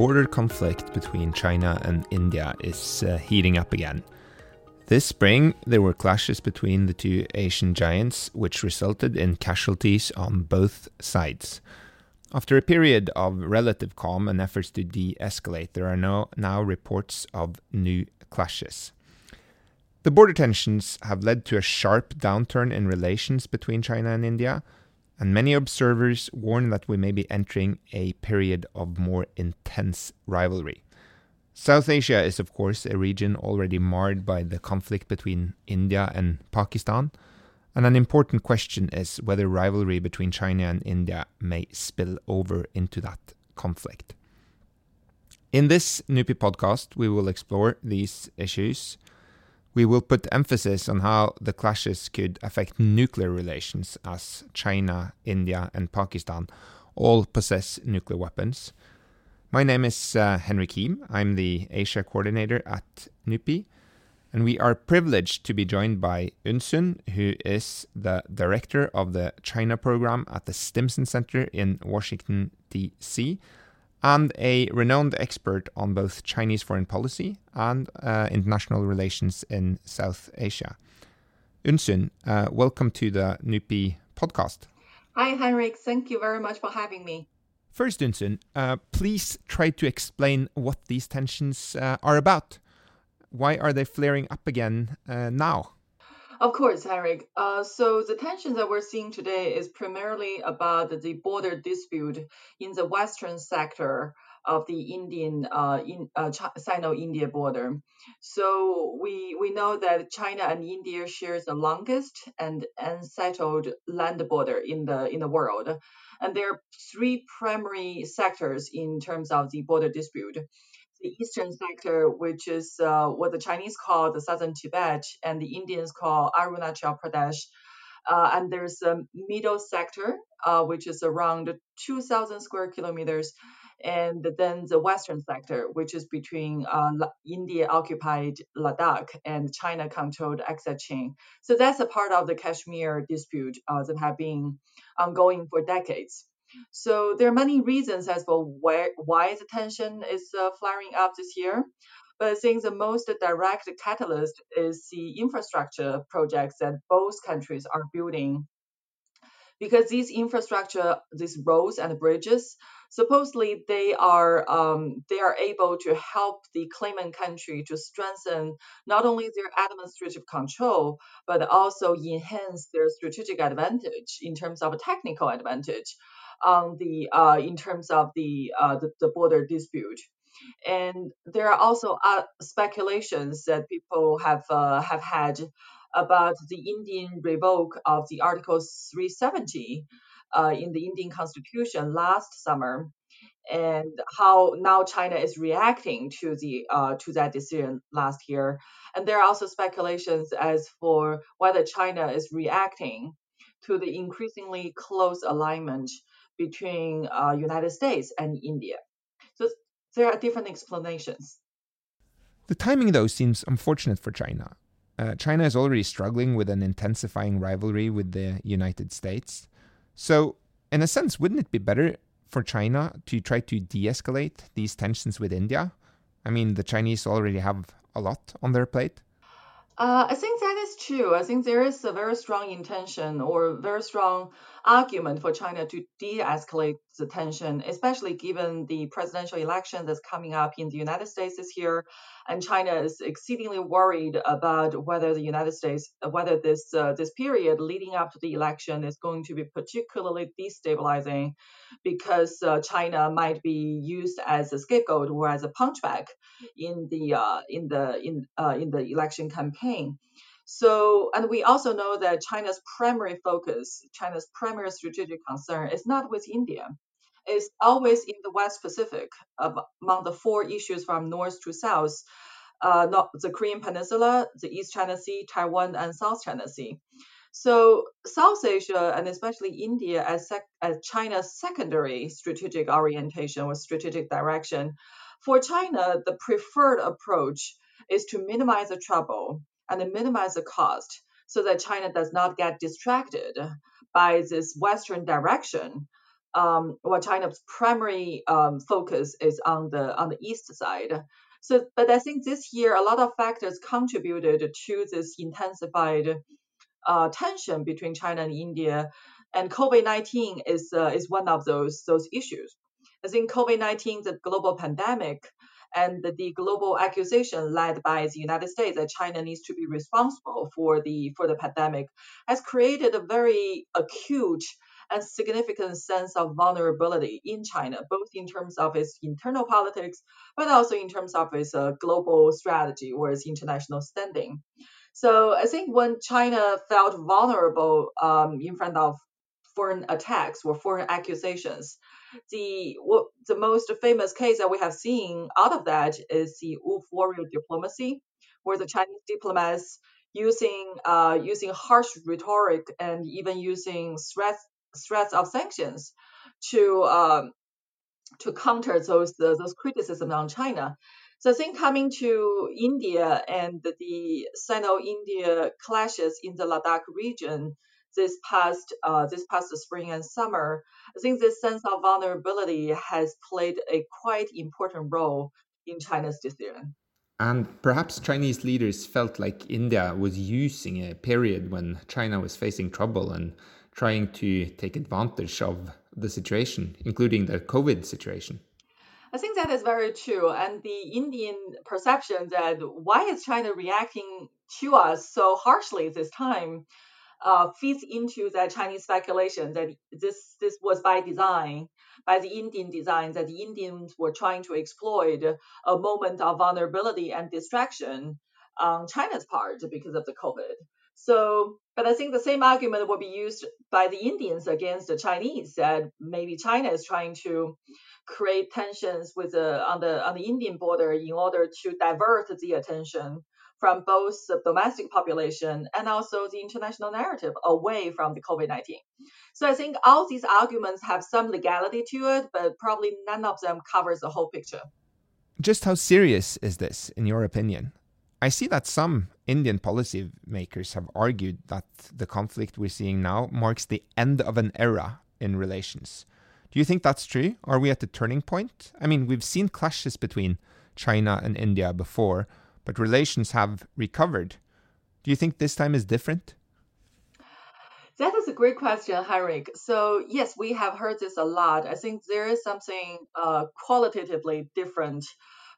border conflict between China and India is uh, heating up again. This spring, there were clashes between the two Asian giants, which resulted in casualties on both sides. After a period of relative calm and efforts to de escalate, there are no, now reports of new clashes. The border tensions have led to a sharp downturn in relations between China and India, and many observers warn that we may be entering a period of more intense rivalry. South Asia is, of course, a region already marred by the conflict between India and Pakistan, and an important question is whether rivalry between China and India may spill over into that conflict. In this NUPI podcast, we will explore these issues we will put emphasis on how the clashes could affect nuclear relations, as China, India, and Pakistan all possess nuclear weapons. My name is uh, Henrik Hiim. I'm the Asia coordinator at NUPI, and we are privileged to be joined by Yun Sun, who is the director of the China program at the Stimson Center in Washington, D.C and a renowned expert on both Chinese foreign policy and uh, international relations in South Asia. Yun Sun, uh, welcome to the NUPI podcast. Hi, Henrik. Thank you very much for having me. First, Yun Sun, uh, please try to explain what these tensions uh, are about. Why are they flaring up again uh, now? Of course, Eric. Uh, so the tension that we're seeing today is primarily about the border dispute in the western sector of the Indian uh, in, uh, Sino-India border. So we we know that China and India shares the longest and unsettled land border in the in the world, and there are three primary sectors in terms of the border dispute the eastern sector, which is uh, what the Chinese call the southern Tibet and the Indians call Arunachal Pradesh. Uh, and there's a middle sector, uh, which is around 2,000 square kilometers, and then the western sector, which is between uh, India occupied Ladakh and China controlled Aksai So that's a part of the Kashmir dispute uh, that have been ongoing for decades. So there are many reasons as for where, why the tension is uh, flaring up this year. But I think the most direct catalyst is the infrastructure projects that both countries are building. Because these infrastructure, these roads and bridges, supposedly they are um, they are able to help the claimant country to strengthen not only their administrative control but also enhance their strategic advantage in terms of technical advantage on the uh, in terms of the, uh, the, the border dispute. And there are also uh, speculations that people have uh, have had about the Indian revoke of the Article 370 uh, in the Indian Constitution last summer, and how now China is reacting to the uh, to that decision last year. And there are also speculations as for whether China is reacting to the increasingly close alignment between uh, United States and India. So there are different explanations. The timing, though, seems unfortunate for China. Uh, China is already struggling with an intensifying rivalry with the United States. So, in a sense, wouldn't it be better for China to try to de escalate these tensions with India? I mean, the Chinese already have a lot on their plate. Uh, I think that is true. I think there is a very strong intention or very strong argument for China to de-escalate the tension, especially given the presidential election that's coming up in the United States this year, and China is exceedingly worried about whether the United States, whether this uh, this period leading up to the election is going to be particularly destabilizing, because uh, China might be used as a scapegoat or as a punchback in the uh, in the in uh, in the election campaign. So, and we also know that China's primary focus, China's primary strategic concern is not with India. It's always in the West Pacific, among the four issues from north to south, uh, not the Korean Peninsula, the East China Sea, Taiwan, and South China Sea. So South Asia and especially India as, sec- as China's secondary strategic orientation or strategic direction, for China, the preferred approach is to minimize the trouble and minimize the cost so that China does not get distracted by this Western direction um, well, China's primary um, focus is on the on the east side. So, but I think this year a lot of factors contributed to this intensified uh, tension between China and India, and COVID nineteen is uh, is one of those those issues. I think COVID nineteen, the global pandemic, and the, global accusation led by the United States that China needs to be responsible for the for the pandemic, has created a very acute and significant sense of vulnerability in China, both in terms of its internal politics, but also in terms of its uh, global strategy or its international standing. So I think when China felt vulnerable um, in front of foreign attacks or foreign accusations, the what, the most famous case that we have seen out of that is the Wolf warrior diplomacy, where the Chinese diplomats using uh, using harsh rhetoric and even using threats threats of sanctions to um, to counter those those criticisms on China. So I think coming to India and the Sino-India clashes in the Ladakh region this past uh, this past spring and summer, I think this sense of vulnerability has played a quite important role in China's decision. And perhaps Chinese leaders felt like India was using a period when China was facing trouble and trying to take advantage of the situation, including the COVID situation. I think that is very true. And the Indian perception that why is China reacting to us so harshly this time uh, feeds into that Chinese speculation that this this was by design, by the Indian design, that the Indians were trying to exploit a moment of vulnerability and distraction on China's part because of the COVID. So, but I think the same argument will be used by the Indians against the Chinese that maybe China is trying to create tensions with the on the on the Indian border in order to divert the attention from both the domestic population and also the international narrative away from the COVID 19. So I think all these arguments have some legality to it, but probably none of them covers the whole picture. Just how serious is this, in your opinion? I see that some Indian policymakers have argued that the conflict we're seeing now marks the end of an era in relations. Do you think that's true? Are we at the turning point? I mean, we've seen clashes between China and India before, but relations have recovered. Do you think this time is different? That is a great question, Henrik. So, yes, we have heard this a lot. I think there is something uh, qualitatively different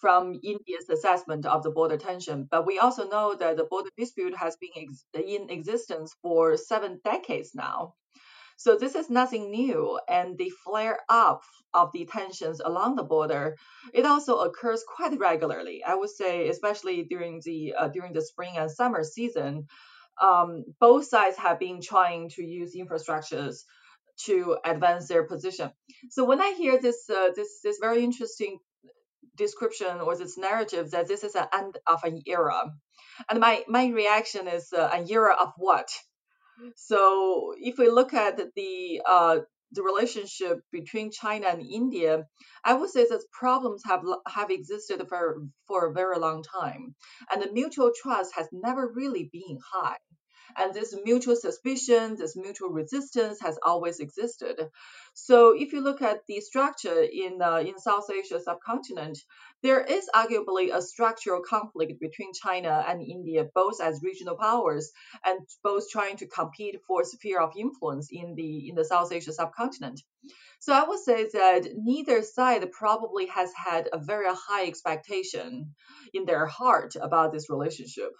from India's assessment of the border tension. But we also know that the border dispute has been ex- in existence for seven decades now. So this is nothing new, and the flare up of the tensions along the border it also occurs quite regularly. I would say, especially during the uh, during the spring and summer season, um, both sides have been trying to use infrastructures to advance their position. So when I hear this uh, this this very interesting description or this narrative that this is an end of an era, and my my reaction is uh, an era of what? So if we look at the uh, the relationship between China and India, I would say that problems have have existed for for a very long time, and the mutual trust has never really been high. And this mutual suspicion, this mutual resistance has always existed. So if you look at the structure in uh, in South Asia subcontinent, there is arguably a structural conflict between China and India, both as regional powers and both trying to compete for sphere of influence in the in the South Asia subcontinent. So I would say that neither side probably has had a very high expectation in their heart about this relationship.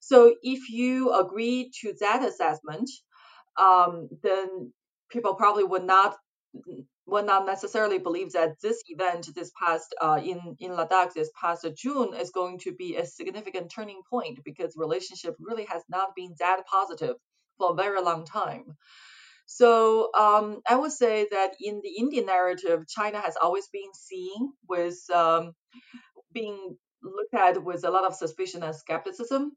So if you agree to that assessment, um, then people probably would not would not necessarily believe that this event this past uh, in in Ladakh this past June is going to be a significant turning point because relationship really has not been that positive for a very long time. So um, I would say that in the Indian narrative, China has always been seen with um, being looked at with a lot of suspicion and skepticism.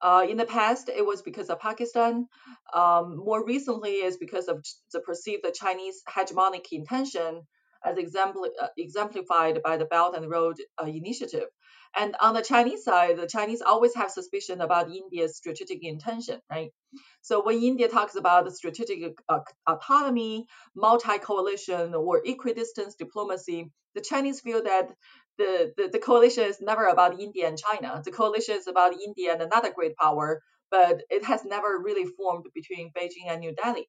Uh, in the past, it was because of Pakistan. Um, more recently, is because of the perceived Chinese hegemonic intention as exempl- uh, exemplified by the Belt and Road uh, Initiative. And on the Chinese side, the Chinese always have suspicion about India's strategic intention, right? So when India talks about strategic uh, autonomy, multi-coalition, or equidistance diplomacy, the Chinese feel that the, the, the coalition is never about India and China. The coalition is about India and another great power, but it has never really formed between Beijing and New Delhi.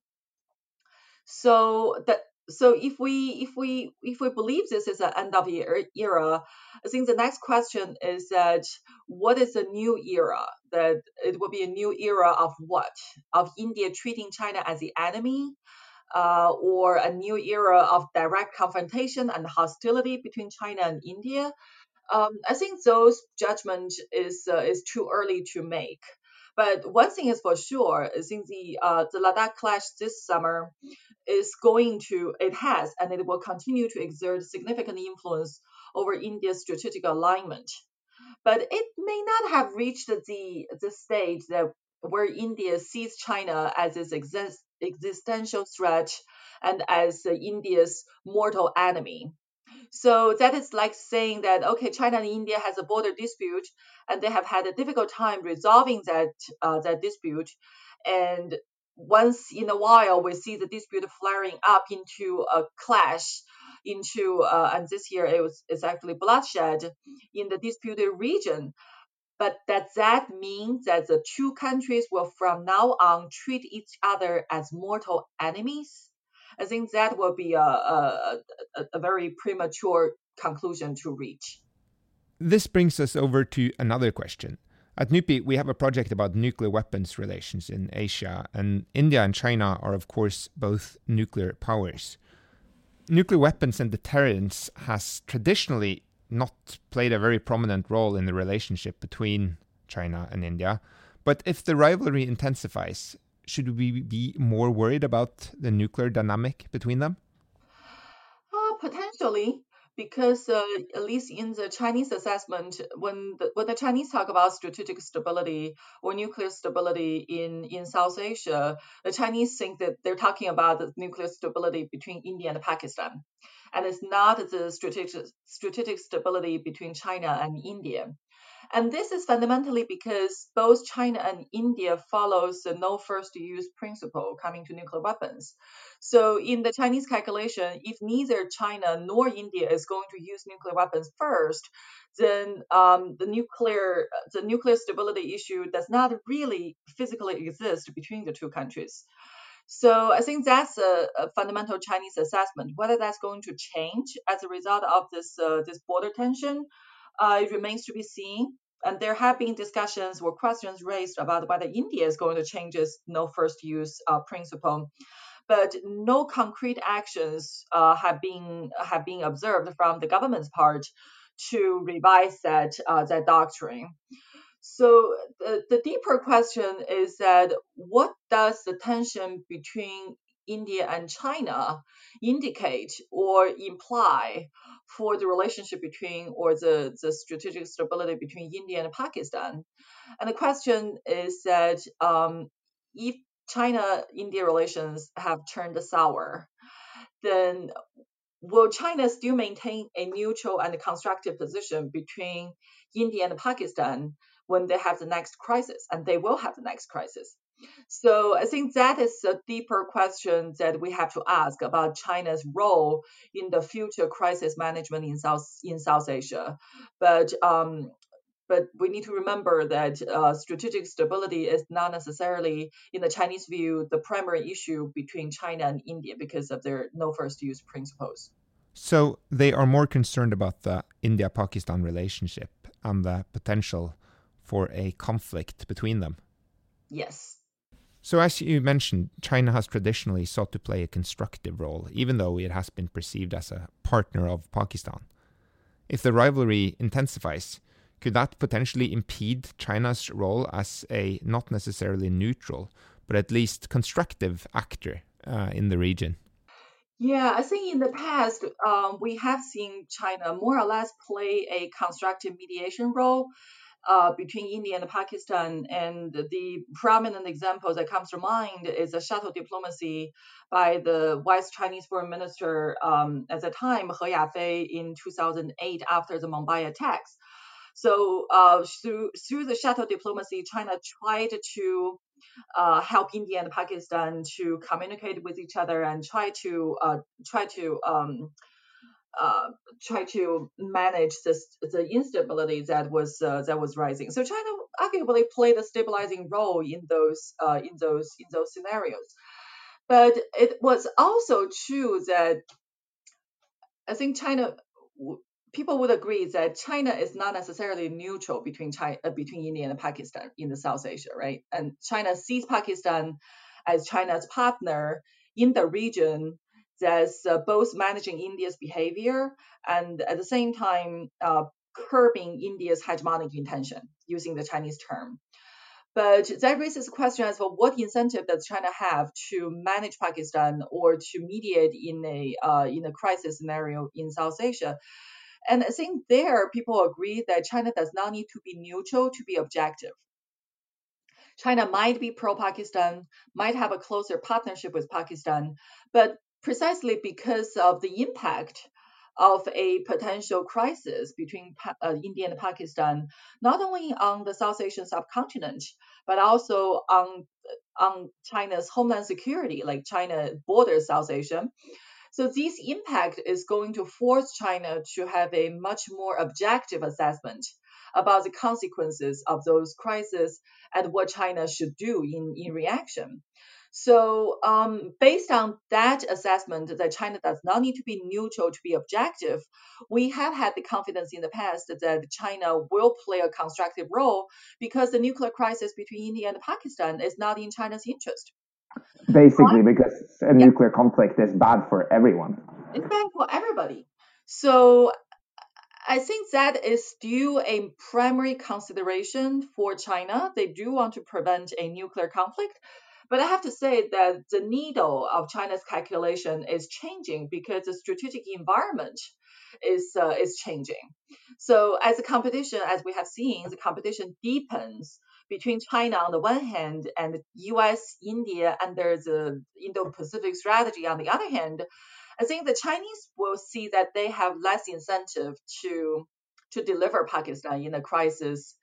So that so if we if we if we believe this is an end of the era, I think the next question is that what is a new era? That it will be a new era of what? Of India treating China as the enemy, uh, or a new era of direct confrontation and hostility between China and India? Um, I think those judgment is uh, is too early to make. But one thing is for sure, I think the uh, the Ladakh clash this summer is going to, it has, and it will continue to exert significant influence over India's strategic alignment. But it may not have reached the the stage that where India sees China as its exist, existential threat and as India's mortal enemy. So that is like saying that okay, China and India has a border dispute, and they have had a difficult time resolving that uh, that dispute. And once in a while, we see the dispute flaring up into a clash, into uh, and this year it was it's actually bloodshed in the disputed region. But does that mean that the two countries will from now on treat each other as mortal enemies? I think that will be a, a, a very premature conclusion to reach. This brings us over to another question. At NUPI, we have a project about nuclear weapons relations in Asia, and India and China are, of course, both nuclear powers. Nuclear weapons and deterrence has traditionally not played a very prominent role in the relationship between China and India. But if the rivalry intensifies, should we be more worried about the nuclear dynamic between them? Uh, potentially, because uh, at least in the Chinese assessment, when the, when the Chinese talk about strategic stability or nuclear stability in, in South Asia, the Chinese think that they're talking about the nuclear stability between India and Pakistan. And it's not the strategic, strategic stability between China and India. And this is fundamentally because both China and India follows the no first use principle coming to nuclear weapons. So in the Chinese calculation, if neither China nor India is going to use nuclear weapons first, then um, the nuclear the nuclear stability issue does not really physically exist between the two countries. So I think that's a, a, fundamental Chinese assessment. Whether that's going to change as a result of this uh, this border tension, uh, it remains to be seen. And there have been discussions or questions raised about whether India is going to change its no first use uh, principle. But no concrete actions uh, have been have been observed from the government's part to revise that uh, that doctrine. So the, the deeper question is that what does the tension between India and China indicate or imply for the relationship between or the, the strategic stability between India and Pakistan. And the question is that um, if China India relations have turned sour, then will China still maintain a neutral and constructive position between India and Pakistan when they have the next crisis? And they will have the next crisis. So I think that is a deeper question that we have to ask about China's role in the future crisis management in South in South Asia. But um, but we need to remember that uh, strategic stability is not necessarily, in the Chinese view, the primary issue between China and India because of their no first use principles. So they are more concerned about the India Pakistan relationship and the potential for a conflict between them. Yes. So, as you mentioned, China has traditionally sought to play a constructive role, even though it has been perceived as a partner of Pakistan. If the rivalry intensifies, could that potentially impede China's role as a not necessarily neutral, but at least constructive actor uh, in the region? Yeah, I think in the past, um, we have seen China more or less play a constructive mediation role uh, between India and Pakistan. And the prominent example that comes to mind is a shuttle diplomacy by the Vice Chinese Foreign Minister um, at the time, He Yafei, in 2008 after the Mumbai attacks. So uh, through through the shuttle diplomacy, China tried to uh, help India and Pakistan to communicate with each other and try to uh, try to um, uh, try to manage this, the instability that was uh, that was rising. So China arguably played a stabilizing role in those uh, in those in those scenarios. But it was also true that I think China people would agree that China is not necessarily neutral between China, uh, between India and Pakistan in the South Asia, right? And China sees Pakistan as China's partner in the region that's uh, both managing India's behavior and at the same time uh, curbing India's hegemonic intention, using the Chinese term. But that raises a question as well: what incentive does China have to manage Pakistan or to mediate in a uh, in a crisis scenario in South Asia? And I think there people agree that China does not need to be neutral to be objective. China might be pro Pakistan, might have a closer partnership with Pakistan, but precisely because of the impact of a potential crisis between uh, India and Pakistan, not only on the South Asian subcontinent, but also on, on China's homeland security, like China borders South Asia. So this impact is going to force China to have a much more objective assessment about the consequences of those crises and what China should do in, in reaction. So, um, based on that assessment that China does not need to be neutral to be objective, we have had the confidence in the past that China will play a constructive role because the nuclear crisis between India and Pakistan is not in China's interest. Basically, because a yeah. nuclear conflict is bad for everyone. It's bad for everybody. So I think that is still a primary consideration for China. They do want to prevent a nuclear conflict. But I have to say that the needle of China's calculation is changing because the strategic environment is uh, is changing. So as a competition, as we have seen, the competition deepens between China on the one hand and U.S., India under the Indo-Pacific strategy on the other hand. I think the Chinese will see that they have less incentive to to deliver Pakistan in a crisis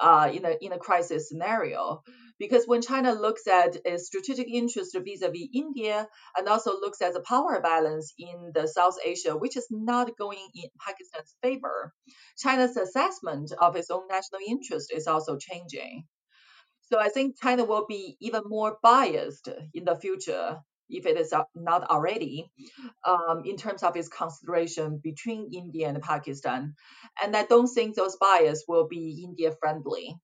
uh, in a in a crisis scenario. Because when China looks at its strategic interest vis-a-vis India and also looks at the power balance in the South Asia, which is not going in Pakistan's favor, China's assessment of its own national interest is also changing. So I think China will be even more biased in the future if it is not already, um, in terms of its consideration between India and Pakistan. And I don't think those bias will be India friendly.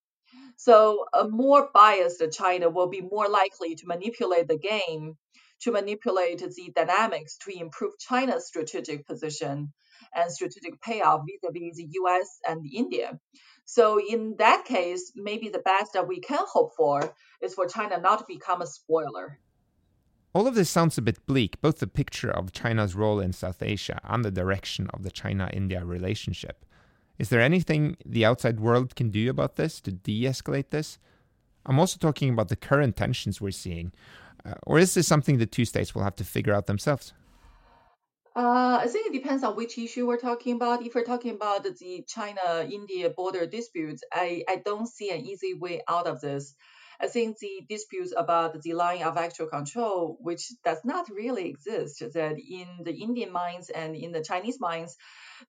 So a more biased China will be more likely to manipulate the game, to manipulate the dynamics to improve China's strategic position and strategic payoff vis-a-vis the US and India. So in that case, maybe the best that we can hope for is for China not to become a spoiler. All of this sounds a bit bleak, both the picture of China's role in South Asia and the direction of the China India relationship. Is there anything the outside world can do about this to de escalate this? I'm also talking about the current tensions we're seeing. Uh, or is this something the two states will have to figure out themselves? Uh, I think it depends on which issue we're talking about. If we're talking about the China India border disputes, I, I don't see an easy way out of this. I think the disputes about the line of actual control, which does not really exist, that in the Indian mines and in the Chinese mines,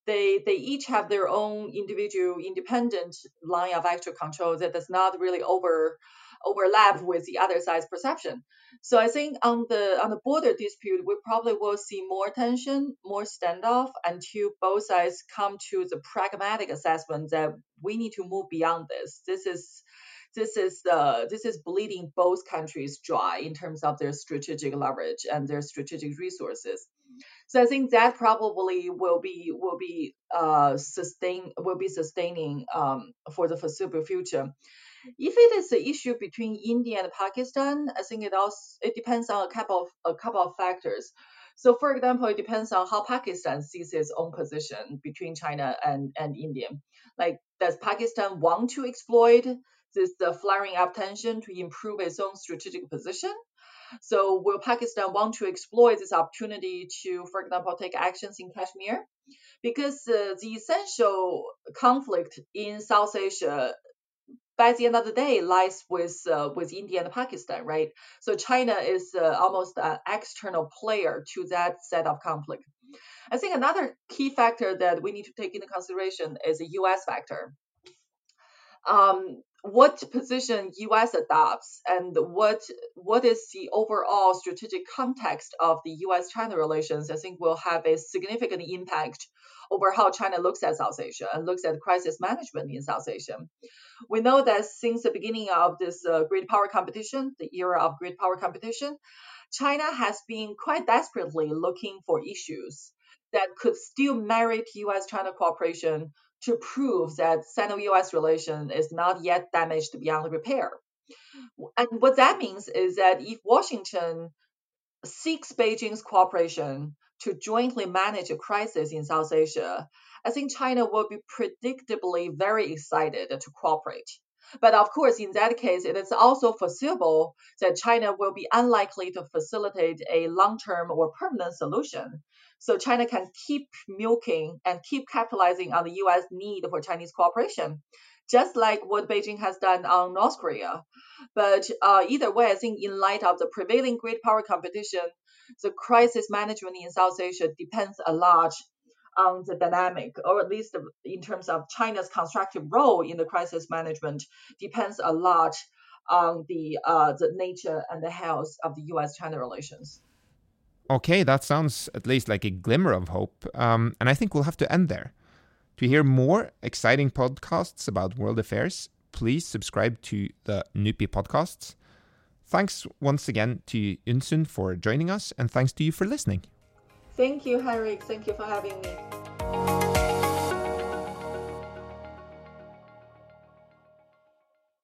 they they each have their own individual independent line of actual control that does not really over overlap with the other side's perception. So I think on the on the border dispute, we probably will see more tension, more standoff until both sides come to the pragmatic assessment that we need to move beyond this. This is this is uh, this is bleeding both countries dry in terms of their strategic leverage and their strategic resources. So I think that probably will be will be uh, sustain will be sustaining um, for the foreseeable future. If it is an issue between India and Pakistan, I think it also it depends on a couple of a couple of factors. So, for example, it depends on how Pakistan sees its own position between China and, and India. Like, does Pakistan want to exploit this uh, flaring up tension to improve its own strategic position? So, will Pakistan want to exploit this opportunity to, for example, take actions in Kashmir? Because uh, the essential conflict in South Asia by the end of the day lies with uh, with India and Pakistan, right? So China is uh, almost an external player to that set of conflict. I think another key factor that we need to take into consideration is the U.S. factor. Um, what position U.S. adopts and what what is the overall strategic context of the U.S.-China relations, I think will have a significant impact over how China looks at South Asia and looks at crisis management in South Asia. We know that since the beginning of this uh, great power competition, the era of great power competition, China has been quite desperately looking for issues that could still merit US China cooperation to prove that Sino US relation is not yet damaged beyond repair. And what that means is that if Washington seeks Beijing's cooperation to jointly manage a crisis in South Asia, I think China will be predictably very excited to cooperate. But of course, in that case, it is also foreseeable that China will be unlikely to facilitate a long term or permanent solution. So China can keep milking and keep capitalizing on the US need for Chinese cooperation, just like what Beijing has done on North Korea. But uh, either way, I think in light of the prevailing great power competition, the crisis management in South Asia depends a lot on the dynamic, or at least in terms of China's constructive role in the crisis management, depends a lot on the uh, the nature and the health of the U.S.-China relations. Okay, that sounds at least like a glimmer of hope, um, and I think we'll have to end there. To hear more exciting podcasts about world affairs, please subscribe to the NUPI podcasts. Thanks once again to Yun Sun for joining us, and thanks to you for listening. Thank you, Henrik. Thank you for having me.